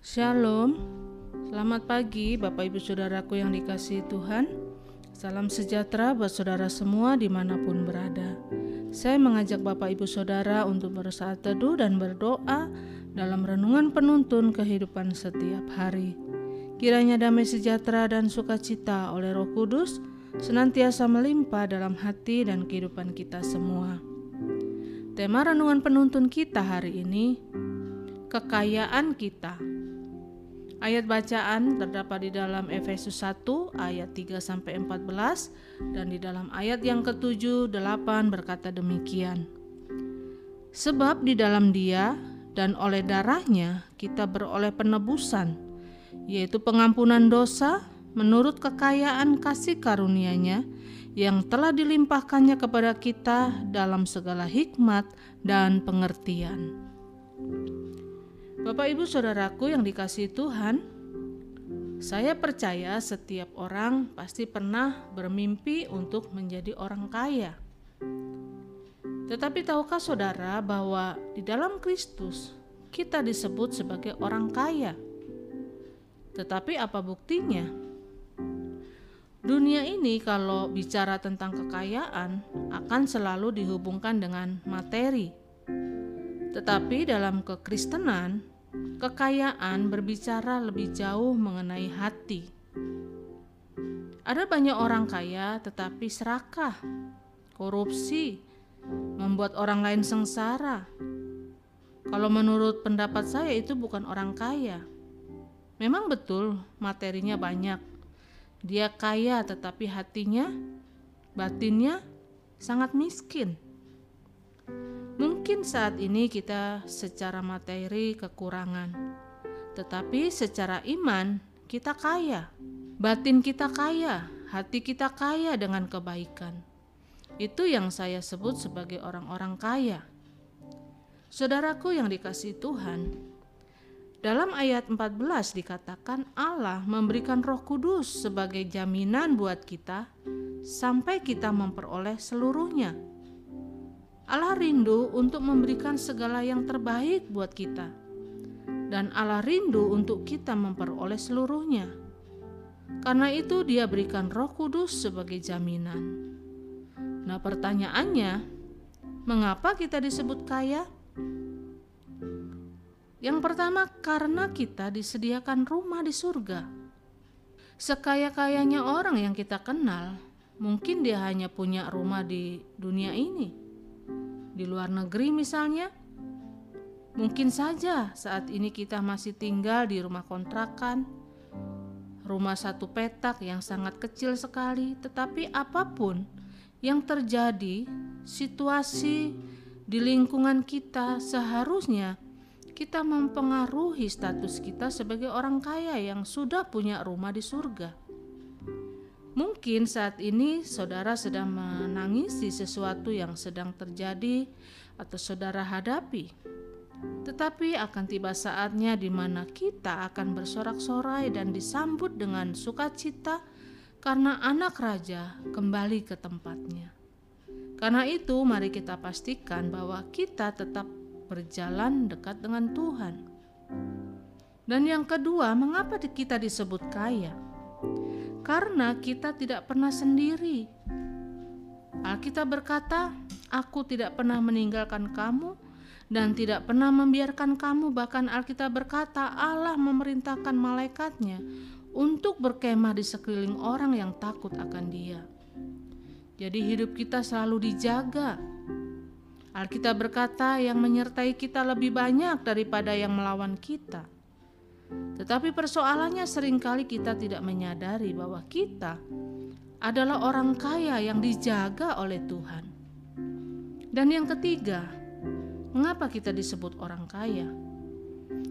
Shalom, selamat pagi Bapak Ibu Saudaraku yang dikasihi Tuhan. Salam sejahtera buat saudara semua di mana pun berada. Saya mengajak Bapak Ibu Saudara untuk bersaat teduh dan berdoa dalam renungan penuntun kehidupan setiap hari. Kiranya damai sejahtera dan sukacita oleh roh kudus senantiasa melimpah dalam hati dan kehidupan kita semua. Tema renungan penuntun kita hari ini Kekayaan kita Ayat bacaan terdapat di dalam Efesus 1 ayat 3 sampai 14 dan di dalam ayat yang ke-7 8 berkata demikian. Sebab di dalam Dia dan oleh darahnya kita beroleh penebusan yaitu pengampunan dosa menurut kekayaan kasih karunia-Nya yang telah dilimpahkannya kepada kita dalam segala hikmat dan pengertian. Bapak, ibu, saudaraku yang dikasih Tuhan, saya percaya setiap orang pasti pernah bermimpi untuk menjadi orang kaya. Tetapi, tahukah saudara bahwa di dalam Kristus kita disebut sebagai orang kaya? Tetapi, apa buktinya? Dunia ini, kalau bicara tentang kekayaan, akan selalu dihubungkan dengan materi. Tetapi dalam kekristenan, kekayaan berbicara lebih jauh mengenai hati. Ada banyak orang kaya tetapi serakah, korupsi, membuat orang lain sengsara. Kalau menurut pendapat saya itu bukan orang kaya. Memang betul materinya banyak. Dia kaya tetapi hatinya, batinnya sangat miskin. Mungkin saat ini kita secara materi kekurangan, tetapi secara iman kita kaya, batin kita kaya, hati kita kaya dengan kebaikan. Itu yang saya sebut sebagai orang-orang kaya. Saudaraku yang dikasih Tuhan, dalam ayat 14 dikatakan Allah memberikan Roh Kudus sebagai jaminan buat kita sampai kita memperoleh seluruhnya Allah rindu untuk memberikan segala yang terbaik buat kita, dan Allah rindu untuk kita memperoleh seluruhnya. Karena itu, Dia berikan Roh Kudus sebagai jaminan. Nah, pertanyaannya, mengapa kita disebut kaya? Yang pertama, karena kita disediakan rumah di surga. Sekaya-kayanya orang yang kita kenal, mungkin dia hanya punya rumah di dunia ini di luar negeri misalnya. Mungkin saja saat ini kita masih tinggal di rumah kontrakan, rumah satu petak yang sangat kecil sekali, tetapi apa pun yang terjadi, situasi di lingkungan kita seharusnya kita mempengaruhi status kita sebagai orang kaya yang sudah punya rumah di surga. Mungkin saat ini saudara sedang menangisi sesuatu yang sedang terjadi atau saudara hadapi. Tetapi akan tiba saatnya di mana kita akan bersorak-sorai dan disambut dengan sukacita karena anak raja kembali ke tempatnya. Karena itu, mari kita pastikan bahwa kita tetap berjalan dekat dengan Tuhan. Dan yang kedua, mengapa kita disebut kaya? Karena kita tidak pernah sendiri. Alkitab berkata, "Aku tidak pernah meninggalkan kamu dan tidak pernah membiarkan kamu." Bahkan Alkitab berkata, Allah memerintahkan malaikatnya untuk berkemah di sekeliling orang yang takut akan Dia. Jadi, hidup kita selalu dijaga. Alkitab berkata, "Yang menyertai kita lebih banyak daripada yang melawan kita." Tetapi persoalannya sering kali kita tidak menyadari bahwa kita adalah orang kaya yang dijaga oleh Tuhan. Dan yang ketiga, mengapa kita disebut orang kaya?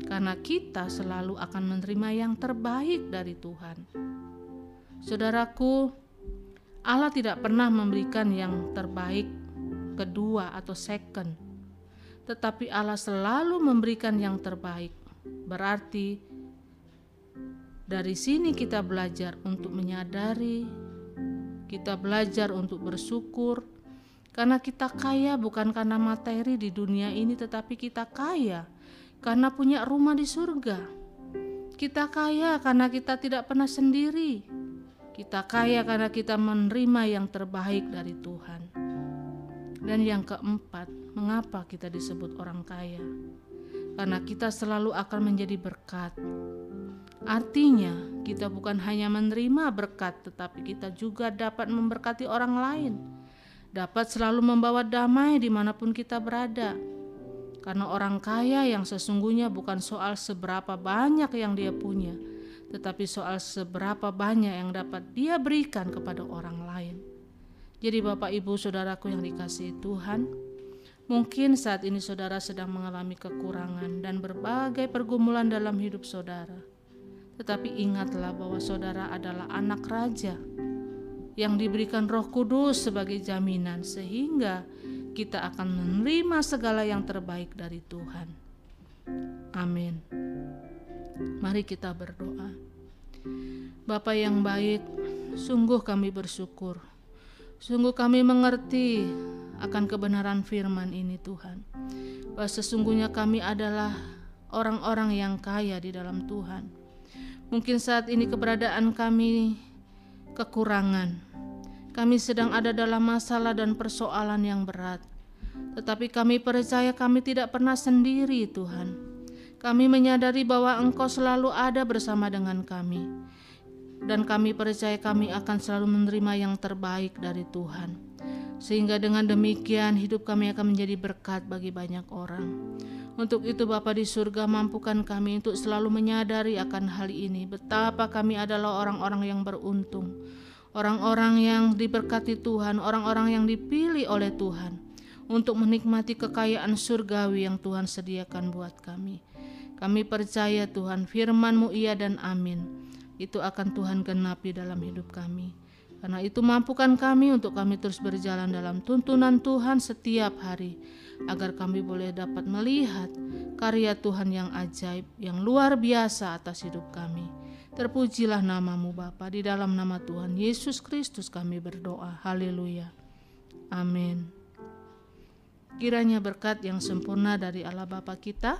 Karena kita selalu akan menerima yang terbaik dari Tuhan. Saudaraku, Allah tidak pernah memberikan yang terbaik kedua atau second, tetapi Allah selalu memberikan yang terbaik. Berarti dari sini kita belajar untuk menyadari, kita belajar untuk bersyukur, karena kita kaya bukan karena materi di dunia ini, tetapi kita kaya karena punya rumah di surga. Kita kaya karena kita tidak pernah sendiri. Kita kaya karena kita menerima yang terbaik dari Tuhan. Dan yang keempat, mengapa kita disebut orang kaya? Karena kita selalu akan menjadi berkat. Artinya, kita bukan hanya menerima berkat, tetapi kita juga dapat memberkati orang lain, dapat selalu membawa damai di mana pun kita berada karena orang kaya yang sesungguhnya bukan soal seberapa banyak yang dia punya, tetapi soal seberapa banyak yang dapat dia berikan kepada orang lain. Jadi Bapak Ibu Saudaraku yang dikasihi Tuhan, mungkin saat ini saudara sedang mengalami kekurangan dan berbagai pergumulan dalam hidup saudara. Tetapi ingatlah bahwa saudara adalah anak raja yang diberikan Roh Kudus sebagai jaminan sehingga kita akan menerima segala yang terbaik dari Tuhan. Amin. Mari kita berdoa. Bapa yang baik, sungguh kami bersyukur. Sungguh kami mengerti akan kebenaran firman ini Tuhan. Bahwa sesungguhnya kami adalah orang-orang yang kaya di dalam Tuhan. Mungkin saat ini keberadaan kami kekurangan, kami sedang ada dalam masalah dan persoalan yang berat. Tetapi kami percaya kami tidak pernah sendiri, Tuhan. Kami menyadari bahwa Engkau selalu ada bersama dengan kami. Dan kami percaya kami akan selalu menerima yang terbaik dari Tuhan. Sehingga dengan demikian hidup kami akan menjadi berkat bagi banyak orang. Untuk itu Bapa di surga mampukan kami untuk selalu menyadari akan hal ini betapa kami adalah orang-orang yang beruntung orang-orang yang diberkati Tuhan, orang-orang yang dipilih oleh Tuhan untuk menikmati kekayaan surgawi yang Tuhan sediakan buat kami. Kami percaya Tuhan firman-Mu iya dan amin. Itu akan Tuhan genapi dalam hidup kami. Karena itu mampukan kami untuk kami terus berjalan dalam tuntunan Tuhan setiap hari agar kami boleh dapat melihat karya Tuhan yang ajaib, yang luar biasa atas hidup kami. Terpujilah namamu Bapa di dalam nama Tuhan Yesus Kristus kami berdoa. Haleluya. Amin. Kiranya berkat yang sempurna dari Allah Bapa kita,